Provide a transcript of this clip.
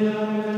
Yeah.